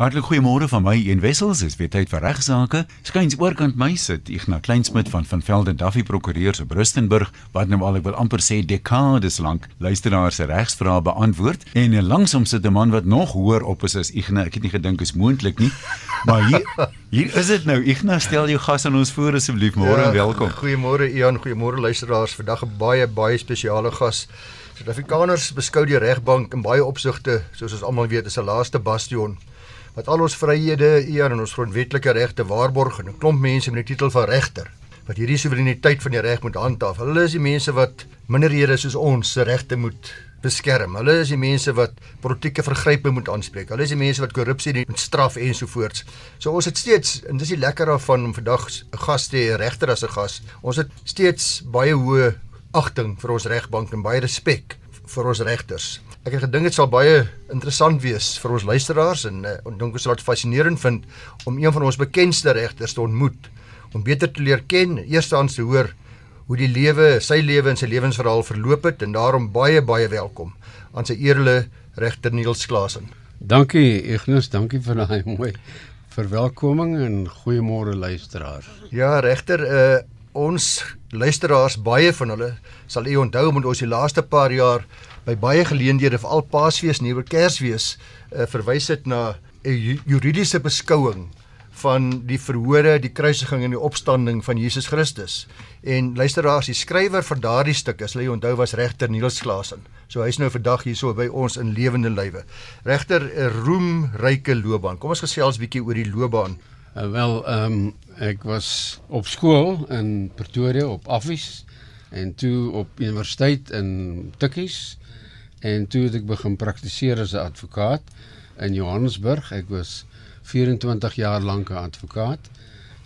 Hartlik goeiemôre van my een wessels, is weer tyd vir regsaake. Skyns oorkant my sit Ignas Kleinsmid van van Velden Duffy Prokureurs op Rustenburg, wat nou al ek wil amper sê dekades lank luisteraars se regsvrae beantwoord en langsom sit 'n man wat nog hoër op is as Ignas. Ek het nie gedink is moontlik nie. Maar hier hier is dit nou. Ignas, stel jou gas aan ons voor asseblief. Môre ja, en welkom. Goeiemôre Ian, goeiemôre luisteraars. Vandag 'n baie baie spesiale gas. Suid-Afrikaners beskou die regbank in baie opsigte, soos ons almal weet, as 'n laaste bastion wat al ons vryhede eer en ons grondwetlike regte waarborg en 'n klomp mense met die titel van regter wat hierdie soewereiniteit van die reg moet handhaaf. Hulle is die mense wat minderhede soos ons se regte moet beskerm. Hulle is die mense wat politieke vergrype moet aanspreek. Hulle is die mense wat korrupsie moet straf ensovoorts. So ons het steeds en dis die lekker daarvan om vandag 'n gas te hê, regter as 'n gas. Ons het steeds baie hoë agting vir ons regbank en baie respek vir ons regters. Ek het gedink dit sal baie interessant wees vir ons luisteraars en uh, en dink ons sal dit fascinerend vind om een van ons bekendste regters te ontmoet om beter te leer ken, eerstens te hoor hoe die lewe, sy lewe en sy lewensverhaal verloop het en daarom baie baie welkom aan sy eerlike regter Niels Klasen. Dankie Ignas, dankie vir daai mooi verwelkoming en goeiemôre luisteraars. Ja, regter, uh, ons luisteraars baie van hulle sal u onthou omdat ons die laaste paar jaar by baie geleenthede vir al Paasfees, Nuwe Kersfees uh, verwys het na 'n juridiese beskouing van die verhore, die kruisiging en die opstanding van Jesus Christus. En luisteraars, die skrywer van daardie stuk, as jy onthou, was regter Niels Klasen. So hy's nou vandag hierso by ons in lewende lywe. Regter 'n roemryke loopbaan. Kom ons gesels bietjie oor die loopbaan. Uh, wel, ehm um, ek was op skool in Pretoria op Affies en toe op universiteit in Tikkies en toe het ek begin praktiseer as 'n advokaat in Johannesburg. Ek was 24 jaar lank 'n advokaat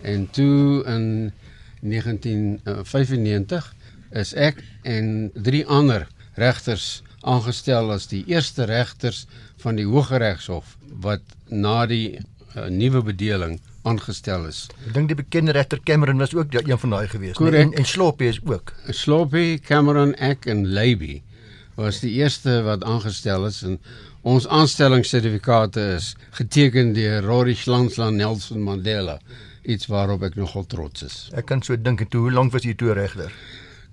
en toe in 1995 is ek en drie ander regters aangestel as die eerste regters van die Hooggeregshof wat na die uh, nuwe bedeling aangestel is. Ek dink die bekende regter Cameron was ook een van daai gewees, nee, en, en Sloppy is ook. Sloppy, Cameron, ek en Leby was die eerste wat aangestel is en ons aanstellingssertifikate is geteken deur Rory Slansland Nelson Mandela iets waarop ek nogal trots is. Ek kan so dink en toe hoe lank was jy toe regter?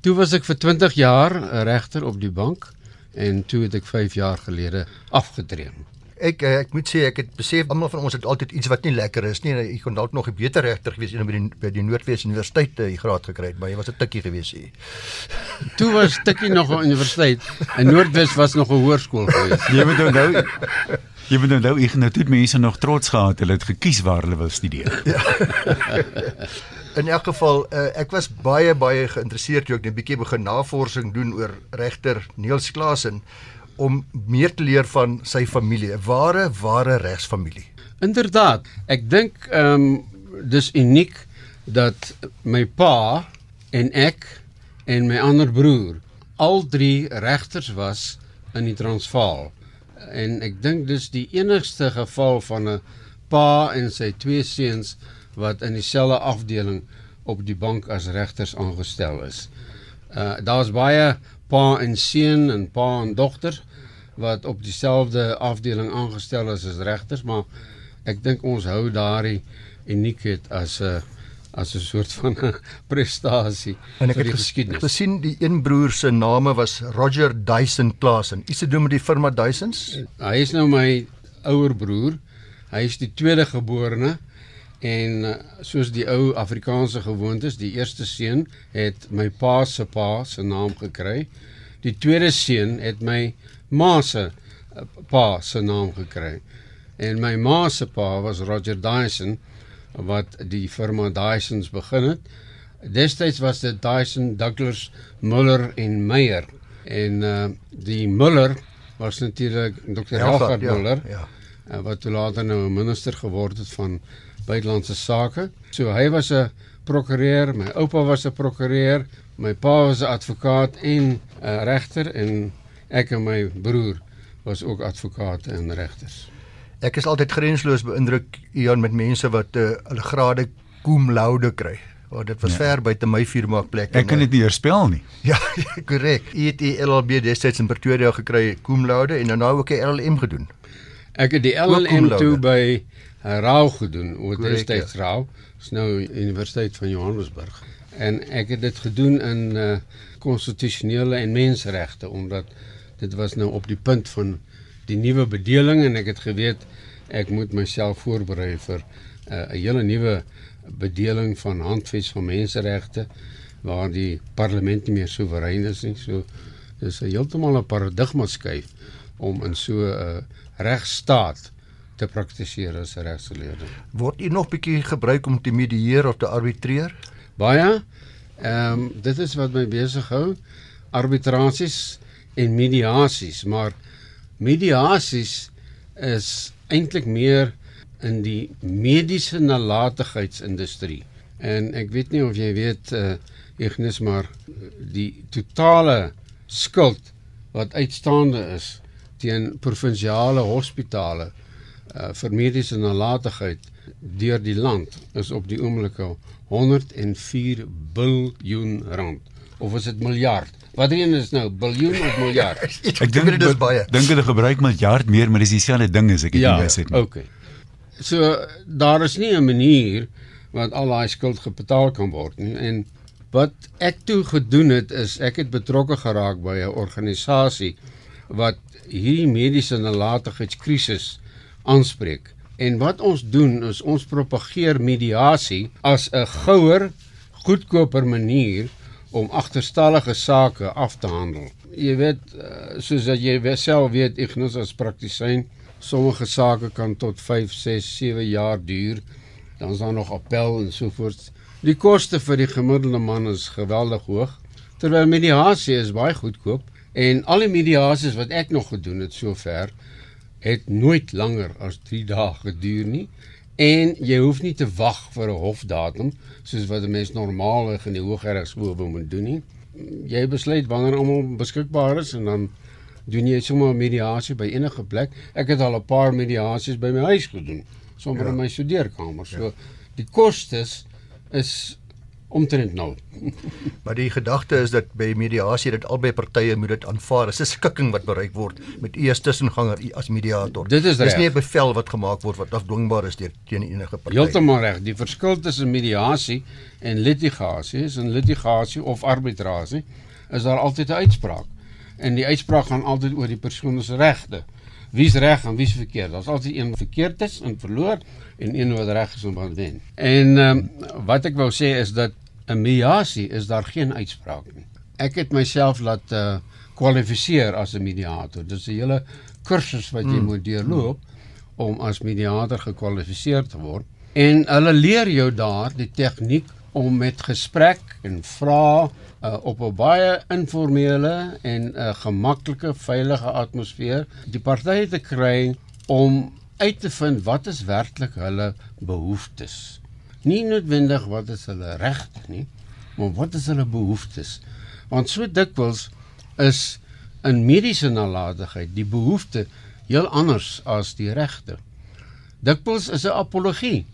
Toe was ek vir 20 jaar regter op die bank en toe het ek 5 jaar gelede afgetree ek eh, ek moet sê ek het besef almal van ons het altyd iets wat nie lekker is nie. Jy kon dalk nog 'n beter regter gewees het by die by die Noordwes Universiteit die graad gekry het, maar jy was 'n tikkie gewees hier. Toe was tikkie nog 'n universiteit en Noordwes was nog 'n hoërskool gewees. Jy moet onthou Jy moet onthou ek het toe mense nog trots gehad hulle het gekies waar hulle wil studeer. Ja. In elk geval, uh, ek was baie baie geïnteresseerd toe ek net 'n bietjie begin navorsing doen oor regter Niels Klasen om meer te leer van sy familie, 'n ware ware regsfamilie. Inderdaad, ek dink ehm um, dis uniek dat my pa en ek en my ander broer al drie regters was in die Transvaal. En ek dink dis die enigste geval van 'n pa en sy twee seuns wat in dieselfde afdeling op die bank as regters aangestel is. Uh daar's baie pa en seun en pa en dogter wat op dieselfde afdeling aangestel is as regters, maar ek dink ons hou daardie uniekheid as 'n as 'n soort van 'n prestasie en ek het geskiedenis. gesien die een broer se name was Roger Dyson Klasen. Is dit doen met die firma Dysons? Hy is nou my ouer broer. Hy is die tweede geborene en eh, soos die ou Afrikaanse gewoontes, die eerste seun het my pa se pa se naam gekry. Die tweede seun het my ma se eh, pa se naam gekry. En my ma se pa was Roger Dyson wat die firma Dysons begin het. Destyds was dit Dyson, Douglas, Muller en Meyer. En uh die Muller was natuurlik Dr. Helgard ja, Muller. Ja. Uh, wat toe later nou 'n minister geword het van buitelandse sake. So hy was 'n prokureur, my oupa was 'n prokureur, my pa was 'n advokaat en 'n regter en ek en my broer was ook advokate en regters. Ek is altyd grensloos beïndruk Ian met mense wat uh, hulle grade cum laude kry. Oh, dit was ja. ver buite my vuurmaakplek. Ek kan dit nie heerspel nie. Ja, korrek. Jy het die LLB destyds in Pretoria gekry cum laude en dan nou ook 'n LLM gedoen. Ek het die LLM toe by uh, Rau gedoen, oor Korrek, destyds Rau. Dis nou Universiteit van Johannesburg. En ek het dit gedoen in uh konstitusionele en menseregte omdat dit was nou op die punt van die nuwe bedeling en ek het geweet ek moet myself voorberei vir uh, 'n hele nuwe bedeling van handves van menseregte waar die parlement nie meer soewerein is nie. So dis 'n heeltemal 'n paradigma skuif om in so 'n uh, regstaat te praktiseer as 'n regsgeleerde. Word u nog bietjie gebruik om te medieer of te arbitreer? Baie ehm um, dit is wat my besig hou arbitrasies en mediasies, maar mediasies is eintlik meer in die mediese nalatigheidsindustrie. En ek weet nie of jy weet uh Ignis maar die totale skuld wat uitstaande is teen provinsiale hospitale uh vir mediese nalatigheid deur die land is op die oomblik al 104 biljoen rand of is dit miljard? Wat een is nou biljoen of miljard? Ek dink dit is baie. Dink hulle gebruik miljard meer, maar dis dieselfde ding as ek dit ja, nie wys het nie. Okay. So daar is nie 'n manier wat al daai skuld gebetaal kan word nie en wat ek toe gedoen het is ek het betrokke geraak by 'n organisasie wat hierdie mediese nalatigheidskrisis aanspreek. En wat ons doen is ons propageer mediasie as 'n gouer, goedkoper manier om agterstallige sake af te handel. Jy weet eh, soos dat jy self weet Ignis as praktisyn, sommige sake kan tot 5, 6, 7 jaar duur. Dan is daar nog appel en so voort. Die koste vir die gemiddelde man is geweldig hoog, terwyl mediasie is baie goedkoop en al die mediasies wat ek nog gedoen het sover het nooit langer as 3 dae geduur nie en jy hoef nie te wag vir 'n hofdatum soos wat 'n mens normaalweg in die hooggeregshowe moet doen nie. Jy besluit wanneer almal beskikbaar is en dan doen jy sommer mediasie by enige plek. Ek het al 'n paar mediasies by my huis gedoen, sommer Ja. in my studeerkamer. So ja. die kostes is omtrent nul. Maar die gedagte is dat by mediasie dat albei partye moet dit aanvaar. Dis 'n skikking wat bereik word met u as tussenganger u as mediator. Dit is reg. nie 'n bevel wat gemaak word wat afdwingbaar is deur teen enige party. Heeltemal reg. Die verskil tussen mediasie en litigasie is in litigasie of arbitrasie is daar altyd 'n uitspraak. En die uitspraak gaan altyd oor die persoon se regte. Wie's reg en wie's verkeerd? Daar's altyd een verkeerd is en verloor en een wat reg is en wat wen. En um, wat ek wou sê is dat 'n mediasie is daar geen uitspraak nie. Ek het myself laat uh kwalifiseer as 'n mediator. Dis 'n hele kursus wat jy mm. moet deurloop om as mediator gekwalifiseer te word. En hulle leer jou daar die tegniek om met gesprek en vrae uh, op 'n baie informele en 'n uh, gemaklike, veilige atmosfeer die partye te kry om uit te vind wat is werklik hulle behoeftes. Nie noodwendig wat is hulle regte nie, maar wat is hulle behoeftes? Want so dikwels is in mediese nalatigheid die behoefte heel anders as die regte. Dikwels is 'n apologie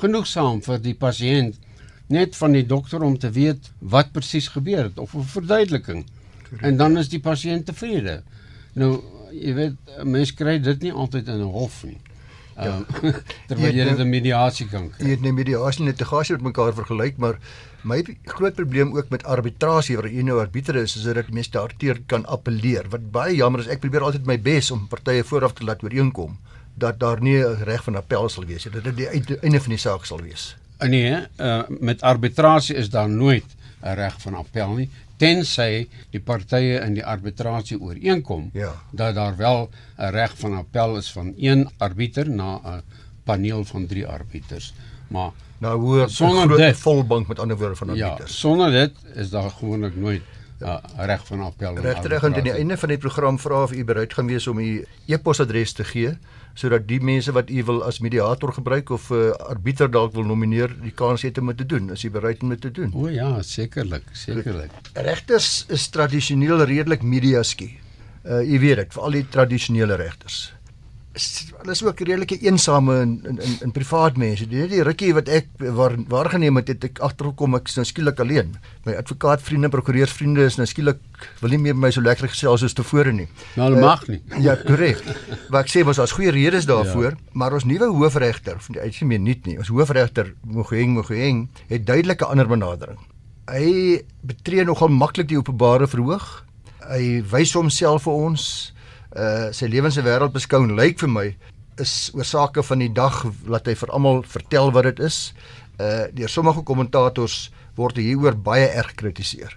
genoegsaam vir die pasiënt net van die dokter om te weet wat presies gebeur het of 'n verduideliking. En dan is die pasiënt tevrede. Nou, jy weet, 'n mens kry dit nie altyd in 'n hof nie. Ja. Um, terwyl jy dit in mediasie kan Jy kry. het nou mediasie en litigasie met mekaar vergelyk, maar my groot probleem ook met arbitrasie waar jy nou arbiter is, is dat mense daarteer kan appeleer. Wat baie jammer is, ek probeer altyd my bes om partye vooraf te laat ooreenkom dat daar nie 'n reg van appel sal wees nie, dat dit die einde- van die saak sal wees. Nee, uh, met arbitrasie is daar nooit 'n reg van appel nie tensy die partye in die arbitrasie ooreenkom Ja. dat daar wel 'n reg van appel is van een arbiter na 'n paneel van 3 arbiters. Maar Nou hoor Sonder 'n dit- volbank met ander woorde van ja, arbiters. sonder dit is daar gewoonlik nooit 'n uh, reg van appel. in Regtereg aan die einde van die program vra of u bereid gaan wees om u e-posadres te gee sodat die mense wat u wil as mediator gebruik of 'n uh, arbiter dalk wil nomineer, die kans het om dit te doen. Is u bereid om dit te doen? O ja, sekerlik, sekerlik. Regters is tradisioneel redelik mediaskie. Uh u weet dit, veral die tradisionele regters. Is- hulle is ook redelike eensame in in in, in privaat mense. Die die rukkie wat ek waar waargeneem het, het ek agtergekom ek is nou skielik alleen. My advokaatvriende, prokureursvriende is nou skielik wil nie meer met my so lekker gesels soos tevore nie. Nou hulle mag nie. Ja, korrek. Wat ek sê was daar's goeie redes daarvoor, ja. maar ons nuwe hoofregter, die uitgemeen nie nie. Ons hoofregter Mogoeng Mogoeng het duidelike ander benadering. Hy betree nogal maklik die openbare verhoog. Hy wys homself vir ons. Uh sy lewens en wêreldbeskouing lyk vir my is oor sake van die dag laat hy vir almal vertel wat dit is. Uh deur sommige kommentators word hieroor baie erg gekritiseer.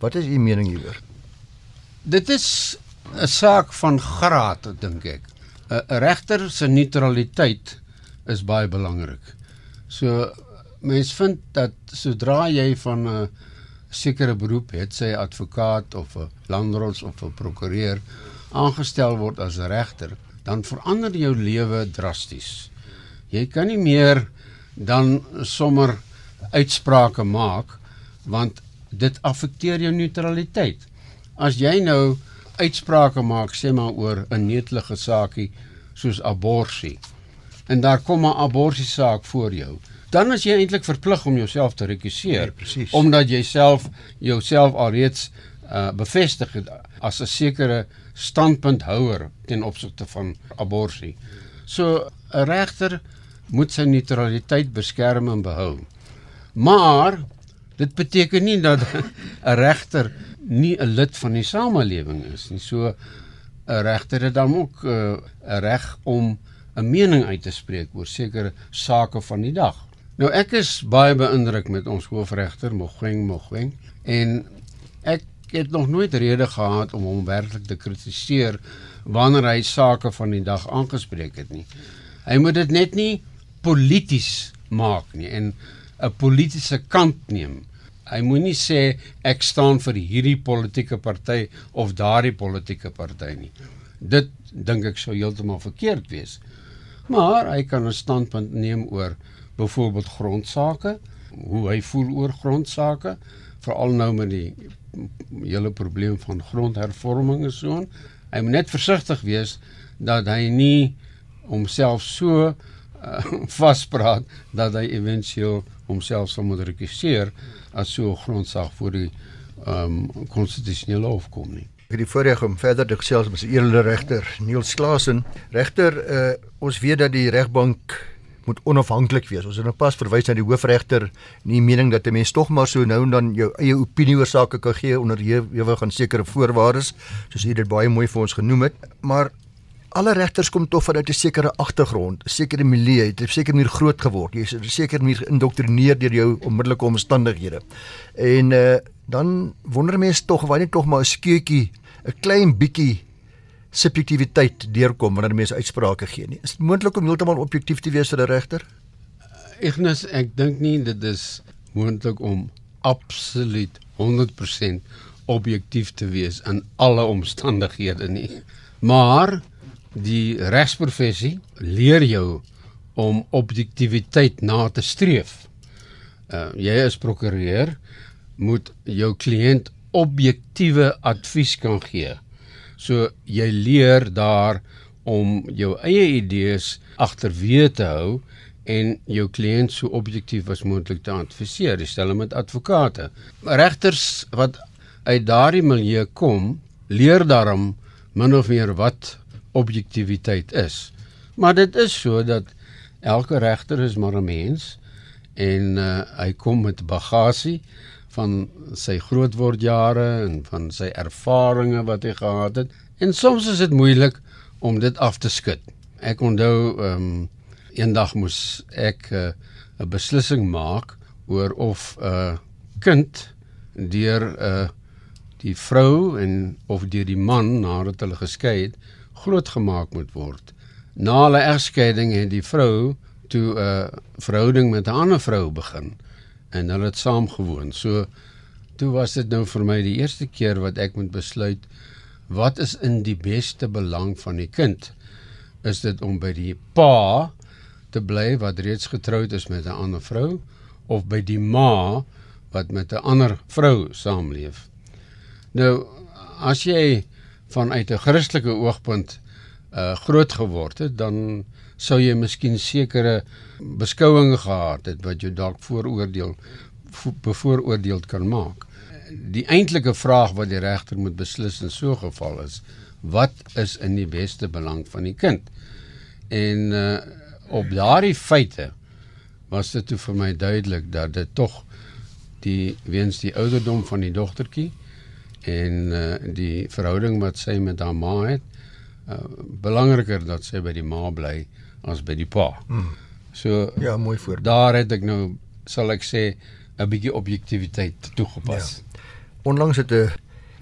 Wat is u mening hieroor? Dit is 'n saak van graad, dink ek. 'n Regter se neutraliteit is baie belangrik. So mens vind dat sodra jy van 'n sekere beroep het, sy advokaat of 'n landdrost of 'n prokureur aangestel word as regter, dan verander jou lewe drasties. Jy kan nie meer dan sommer uitsprake maak want dit affekteer jou neutraliteit. As jy nou uitsprake maak sê maar oor 'n netelige saakie soos abortus en daar kom 'n abortus saak voor jou, dan is jy eintlik verplig om jouself te rekusseer Nee, omdat jy self jouself alreeds uh, bevestig het as 'n sekere standpunthouer ten opsigte van abortus. So 'n regter moet sy neutraliteit beskerm en behou. Maar dit beteken nie dat 'n regter nie 'n lid van die samelewing is nie. So 'n regter het dan ook 'n uh, reg om 'n mening uit te spreek oor sekere sake van die dag. Nou ek is baie beïndruk met ons hoofregter Mogoeng Mogoeng en ek het nog nooit rede gehad om hom werklik te kritiseer wanneer hy sake van die dag aangespreek het nie. Hy moet dit net nie polities maak nie en 'n politieke kant neem. Hy moenie sê ek staan vir hierdie politieke party of daardie politieke party nie. Dit dink ek sou heeltemal verkeerd wees. Maar hy kan 'n standpunt neem oor byvoorbeeld grondsake, hoe hy voel oor grondsake, veral nou met die hele probleem van grondhervorming en so aan. Hy moet net versigtig wees dat hy nie homself so uh, vaspraat dat hy éventueel homself sal moet rekusseer as so 'n grondsaak voor die ehm um, konstitusionele hof kom nie. Ek het die voorreg om verder te gesels met die eerlike regter Niels Klasen. Regter, uh, ons weet dat die regbank moet onafhanklik wees. Ons het nou pas verwys na die hoofregter en die mening dat 'n mens tog maar so nou en dan jou eie opinie oor sake kan gee onder ewig aan sekere voorwaardes, soos u dit baie mooi vir ons genoem het. Maar alle regters kom tog vanuit 'n sekere agtergrond, 'n sekere milieu, jy het op 'n sekere manier groot geword. Jy is op 'n sekere manier geïndoktrineer deur jou onmiddellike omstandighede. En uh dan wonder mense tog net tog maar 'n skeutjie, 'n klein bietjie subjektiwiteit deurkom wanneer mense uitsprake gee nie. Is dit moontlik om heeltemal objektief te wees vir 'n regter? Ignis, ek dink nie dit is moontlik om absoluut 100% objektief te wees in alle omstandighede nie. Maar die regsprofessie leer jou om objektiviteit na te streef. Uh jy as prokureur moet jou kliënt objektiewe advies kan gee. So jy leer daar om jou eie idees agterweë te hou en jou kliënt so objektief as moontlik te adviseer, stel met advokate. Regters wat uit daardie milieu kom, leer daarom min of meer wat objektiviteit is. Maar dit is so dat elke regter is maar 'n mens en uh, hy kom met bagasie van sy grootwordjare en van sy ervarings wat hy gehad het en soms is dit moeilik om dit af te skud. Ek onthou ehm um, eendag moes ek 'n uh, beslissing maak oor of 'n uh, kind deur 'n uh, die vrou en of deur die man nadat hulle geskei het grootgemaak moet word. Na hulle egskeiding het die vrou toe 'n uh, verhouding met 'n ander vrou begin en hulle het saam gewoon. So toe was dit nou vir my die eerste keer wat ek moet besluit wat is in die beste belang van die kind? Is dit om by die pa te bly wat reeds getroud is met 'n ander vrou of by die ma wat met 'n ander vrou saamleef? Nou as jy vanuit 'n Christelike oogpunt uh groot geword het, dan sou jy miskien sekere beskouinge gehad het wat jou dalk vooroordeel bevooroordeeld kan maak. Die eintlike vraag wat die regter moet beslis in so 'n geval is, wat is in die beste belang van die kind? En uh op daardie feite was dit toe vir my duidelik dat dit tog die weens die ouderdom van die dogtertjie en uh, die verhouding wat sy met haar ma het uh, belangriker dat sy by die ma bly as by die pa. Hmm. So ja, mooi voor. Daar het ek nou sal ek sê 'n bietjie objektiviteit toegepas. Ja. Onlangs het 'n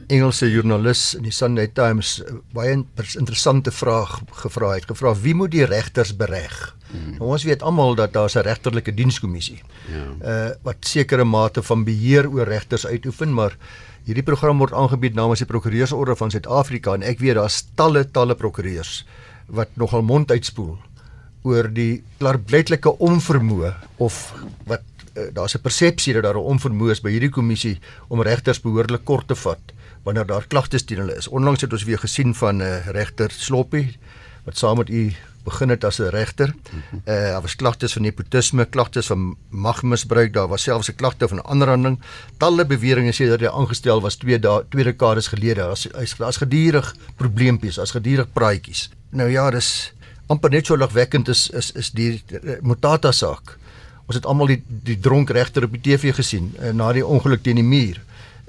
Engelse joernalis in die Sunday Times baie interessante vraag gevra het. Gevra wie moet die regters bereg? Hmm. Nou, ons weet almal dat daar 'n regterlike dienskommissie. Ja. Uh wat sekere mate van beheer oor regters uitoefen, maar hierdie program word aangebied namens die Prokureursorde van Suid-Afrika en ek weet daar's talle talle prokureurs wat nogal mond uitspoel oor die klaarblyklike onvermoë of wat uh, daar's 'n persepsie dat daar 'n onvermoë is by hierdie kommissie om regters behoorlik kort te vat wanneer daar klagtes teen hulle is. Onlangs het ons weer gesien van 'n uh, eh, regter Sloppy wat saam met u begin het as 'n regter. Eh uh, daar was klagtes van nepotisme, klagtes van magmisbruik, daar was selfs 'n klagte van aanranding. Talle beweringe sê dat hy aangestel was 2 dae, 2 dekades gelede. Daar's hy's daar's gedurig probleempies, daar's gedurig praatjies. Nou ja, dis amper net so lagwekkend is is is die uh, Mutata saak. Ons het almal die die dronk regter op die TV gesien uh, na die ongeluk teen die muur.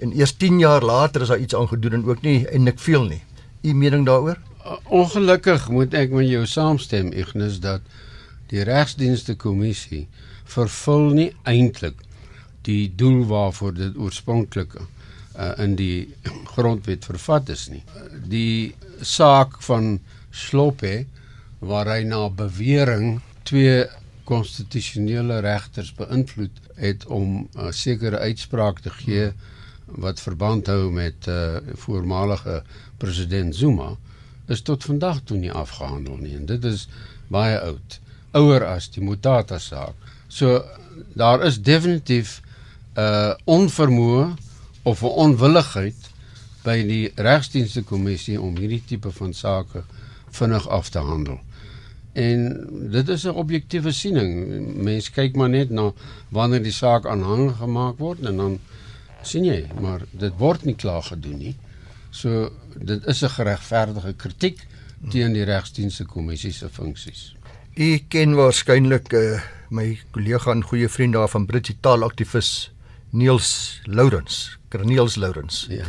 En eers 10 jaar later is daar iets aangedoen en ook nie eintlik veel nie. U mening daaroor? Ongelukkig moet ek met jou saamstem Ignis dat die regsdienste kommissie vervul nie eintlik die doel waarvoor dit oorspronklik uh, in die grondwet vervat is nie. Die saak van Sloppe waar hy na bewering twee konstitusionele regters beïnvloed het om 'n uh, sekere uitspraak te gee wat verband hou met 'n uh, voormalige president Zuma is tot vandag toe nie afgehandel nie. En dit is baie oud ouer as die Mutata saak. So daar is definitief 'n uh, onvermoë of 'n onwilligheid by die regsdienste kommissie om hierdie tipe van sake vinnig af te handel en dit is 'n objektiewe siening mense kyk maar net na wanneer die saak aanhangig gemaak word en dan sien jy maar dit word nie klaar gedoen nie So dit is 'n geregverdige kritiek teen die regsdienste kommissie se funksies. U ken waarskynlik uh, my kollega en goeie vriend daar van Britse taalaktivis Niels Lourens, Corneels Lourens. Ja.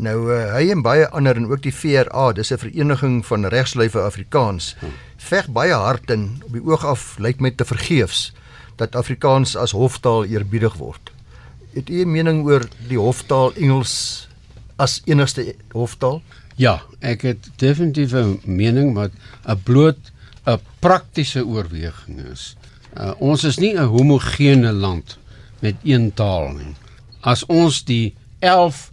Nou uh, hy en baie ander en ook die VRA, dis 'n vereniging van regslywe Afrikaans, veg baie hard en op die oog af lyk met te vergeefs dat Afrikaans as hoftaal eerbiedig word. Het u 'n mening oor die hoftaal Engels as enigste hoftaal? Ja, ek het definitief 'n mening wat 'n bloot 'n praktiese oorweging is. Uh, ons is nie 'n homogene land met een taal nie. As ons die 11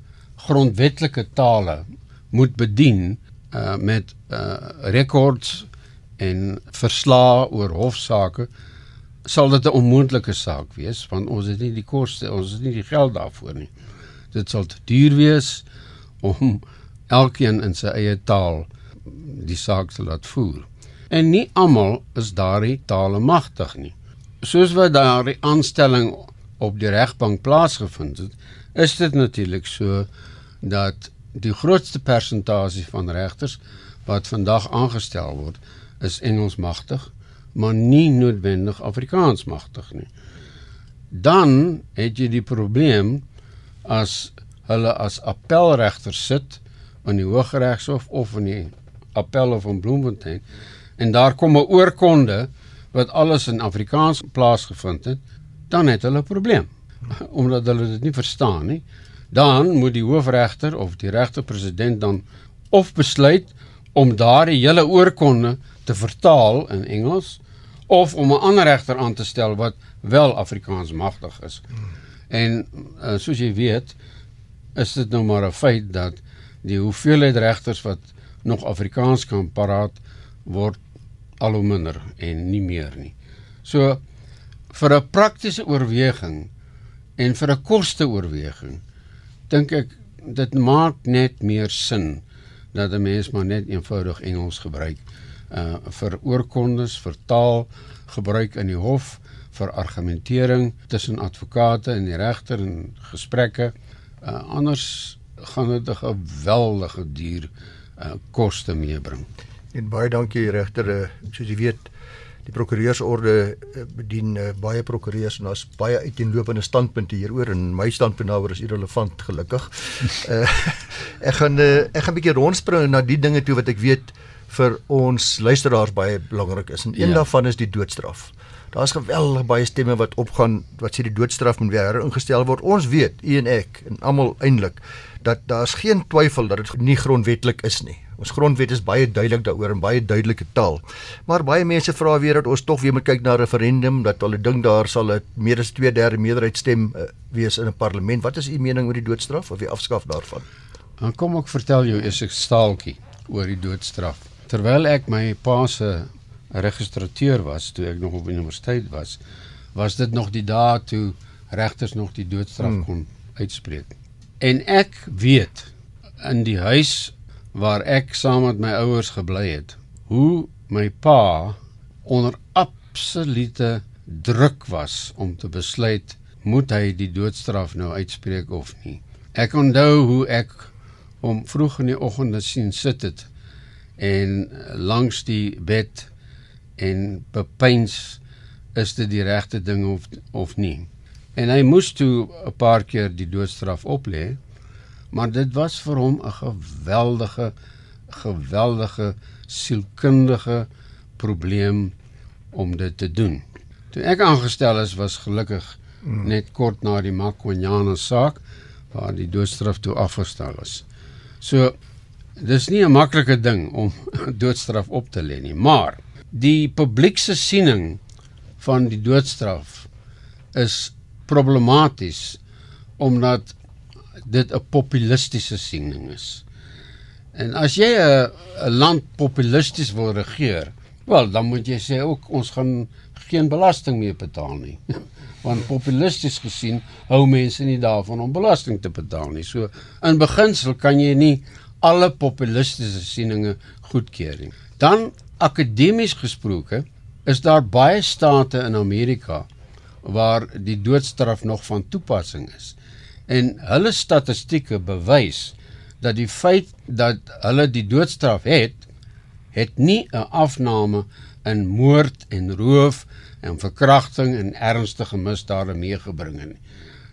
grondwetlike tale moet bedien uh, met uh, rekords en verslae oor hofsaake sal dit 'n onmoontlike saak wees want ons het nie die koste ons het nie die geld daarvoor nie dit sal te duur wees om elkeen in sy eie taal die saak te laat voer. En nie almal is daardie tale magtig nie. Soos wat daardie aanstelling op die regbank plaasgevind het, is dit natuurlik so dat die grootste persentasie van regters wat vandag aangestel word, is Engels magtig, maar nie noodwendig Afrikaans magtig nie. Dan het jy die probleem as hulle as appelregter sit in die Hooggeregshof of in die Appelhof van Bloemfontein en daar kom 'n oorkonde wat alles in Afrikaans plaasgevind het, dan het hulle 'n probleem omdat hulle dit nie verstaan nie. Dan moet die hoofregter of die regterpresident dan of besluit om daardie hele oorkonde te vertaal in Engels of om 'n ander regter aan te stel wat wel Afrikaans magtig is. En uh, soos jy weet, is dit nou maar 'n feit dat die hoeveelheid regters wat nog Afrikaans kan paraat word al hoe minder en nie meer nie. So vir 'n praktiese oorweging en vir 'n koste oorweging dink ek dit maak net meer sin dat 'n mens maar net eenvoudig Engels gebruik uh vir oorkondes, vir taal gebruik in die hof, vir argumentering tussen advokate en die regter en gesprekke. Uh anders gaan dit 'n geweldige duur uh koste meebring. En baie dankie regter, uh, soos jy weet, die prokureursorde uh, bedien uh, baie prokureurs en daar's baie uiteenlopende standpunte hieroor en my standpunt daaroor is irrelevant gelukkig. uh, ek gaan uh, ek gaan 'n bietjie rondspring na die dinge toe wat ek weet vir ons luisteraars baie belangrik is. En een ja. daarvan is die doodstraf. Daar's geweldig baie stemme wat opgaan wat sê die doodstraf moet weer ingestel word. Ons weet, u en ek en almal eintlik dat daar's geen twyfel dat dit nie grondwetlik is nie. Ons grondwet is baie duidelik daaroor in baie duidelike taal. Maar baie mense vra weer dat ons tog weer moet kyk na 'n referendum dat hulle dink daar sal 'n meer as 2/3 meerderheid stem uh, wees in 'n parlement. Wat is u mening oor die doodstraf of die afskaaf daarvan? Dan kom ek vertel jou eers 'n staaltjie oor die doodstraf. Terwyl ek my pa se registrateur was toe ek nog op universiteit was, was dit nog die dae toe regters nog die doodstraf hmm. kon uitspreek. En ek weet in die huis waar ek saam met my ouers gebly het, hoe my pa onder absolute druk was om te besluit moet hy die doodstraf nou uitspreek of nie. Ek onthou hoe ek om vroeg in die oggend sien sit het en langs die bed en bepeins is dit die regte ding of of nie. En hy moes toe 'n paar keer die doodstraf oplê. Maar dit was vir hom 'n geweldige geweldige sielkundige probleem om dit te doen. Toe ek aangestel is was gelukkig mm. net kort na die Makonyane saak waar die doodstraf toe afgestel is. So dis nie 'n maklike ding om doodstraf op te lê nie, maar die publiekse siening van die doodstraf is problematies omdat dit 'n populistiese siening is. En as jy 'n 'n land populisties wil regeer, wel dan moet jy sê ook ons gaan geen belasting meer betaal nie. Want populisties gesien hou mense nie daarvan om belasting te betaal nie. So in beginsel kan jy nie alle populistiese sieninge goedkeur nie. Dan akademies gesproke is daar baie state in Amerika waar die doodstraf nog van toepassing is. En hulle statistieke bewys dat die feit dat hulle die doodstraf het, het nie 'n afname in moord en roof en verkrachting en ernstige misdade meegebring nie.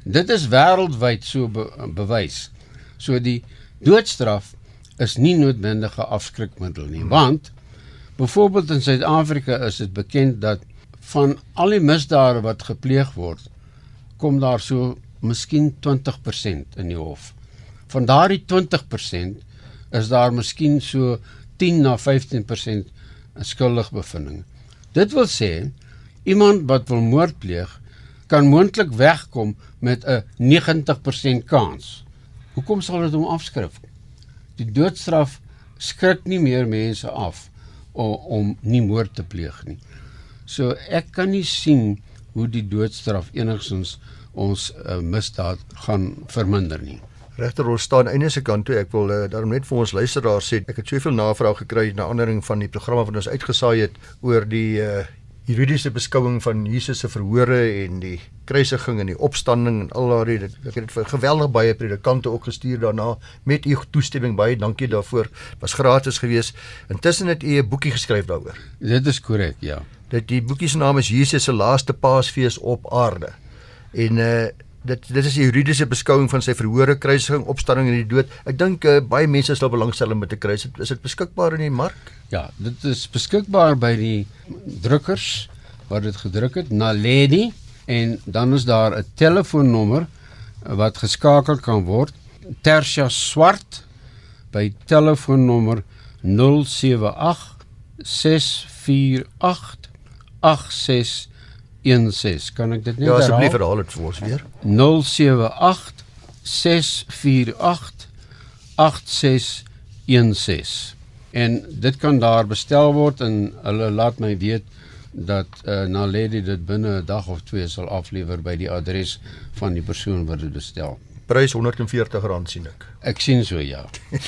Dit is wêreldwyd so be bewys. So die doodstraf is nie noodwendige afskrikmiddel nie, want byvoorbeeld in Suid-Afrika is dit bekend dat van al die misdade wat gepleeg word, kom daar so miskien 20% in die hof. Van daardie 20% is daar miskien so 10 na 15% skuldig bevinding. Dit wil sê iemand wat wil moord pleeg kan moontlik wegkom met 'n 90% kans. Hoekom sal dit hom afskryf? Die doodstraf skrik nie meer mense af om, om nie moord te pleeg nie. So ek kan nie sien hoe die doodstraf enigstens ons uh, misdaad gaan verminder nie. Regter ons staan einde se kant toe. Ek wil uh, daarom net vir ons luisteraars sê ek het soveel navrae gekry na aandering van die programme wat ons uitgesaai het oor die uh, juridiese beskouing van Jesus se verhore en die kruisiging en die opstanding en al daardie. Ek het vir geweldig baie predikante ook gestuur daarna met u toestemming. Baie dankie daarvoor. Was gratis geweest intussen het u 'n boekie geskryf daaroor. Dit is korrek ja. Dit die boekie se naam is Jesus se laaste paasfees op aarde en uh dit dit is die juridiese beskouing van sy verhore kruisiging opstanding en die dood. Ek dink uh, baie mense sal belangstel om te kry is dit beskikbaar in die mark? Ja, dit is beskikbaar by die drukkers wat dit gedruk het, Naledi. En dan is daar 'n telefoonnommer wat geskakel kan word. Tersia Swart by telefoonnommer 078 648 8616. Kan ek dit net herhaal? Ja, asseblief herhaal dit vir ons weer. 078 648 8616 en dit kan daar bestel word en hulle laat my weet dat uh, Naledi dit binne 'n dag of twee sal aflewer by die adres van die persoon wat dit bestel. prys R140 sien ek. Ek sien so ja.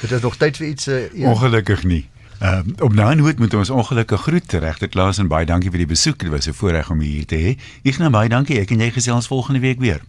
Dit is nog tyd vir iets uh, een. Ongelukkig nie. Ehm uh, op daai noot moet ons ongelukkig groet regter Klaas en baie dankie vir die besoek. Dit was 'n voorreg om u hier te hê. Ek nou baie dankie. Ek en jy gesels volgende week weer.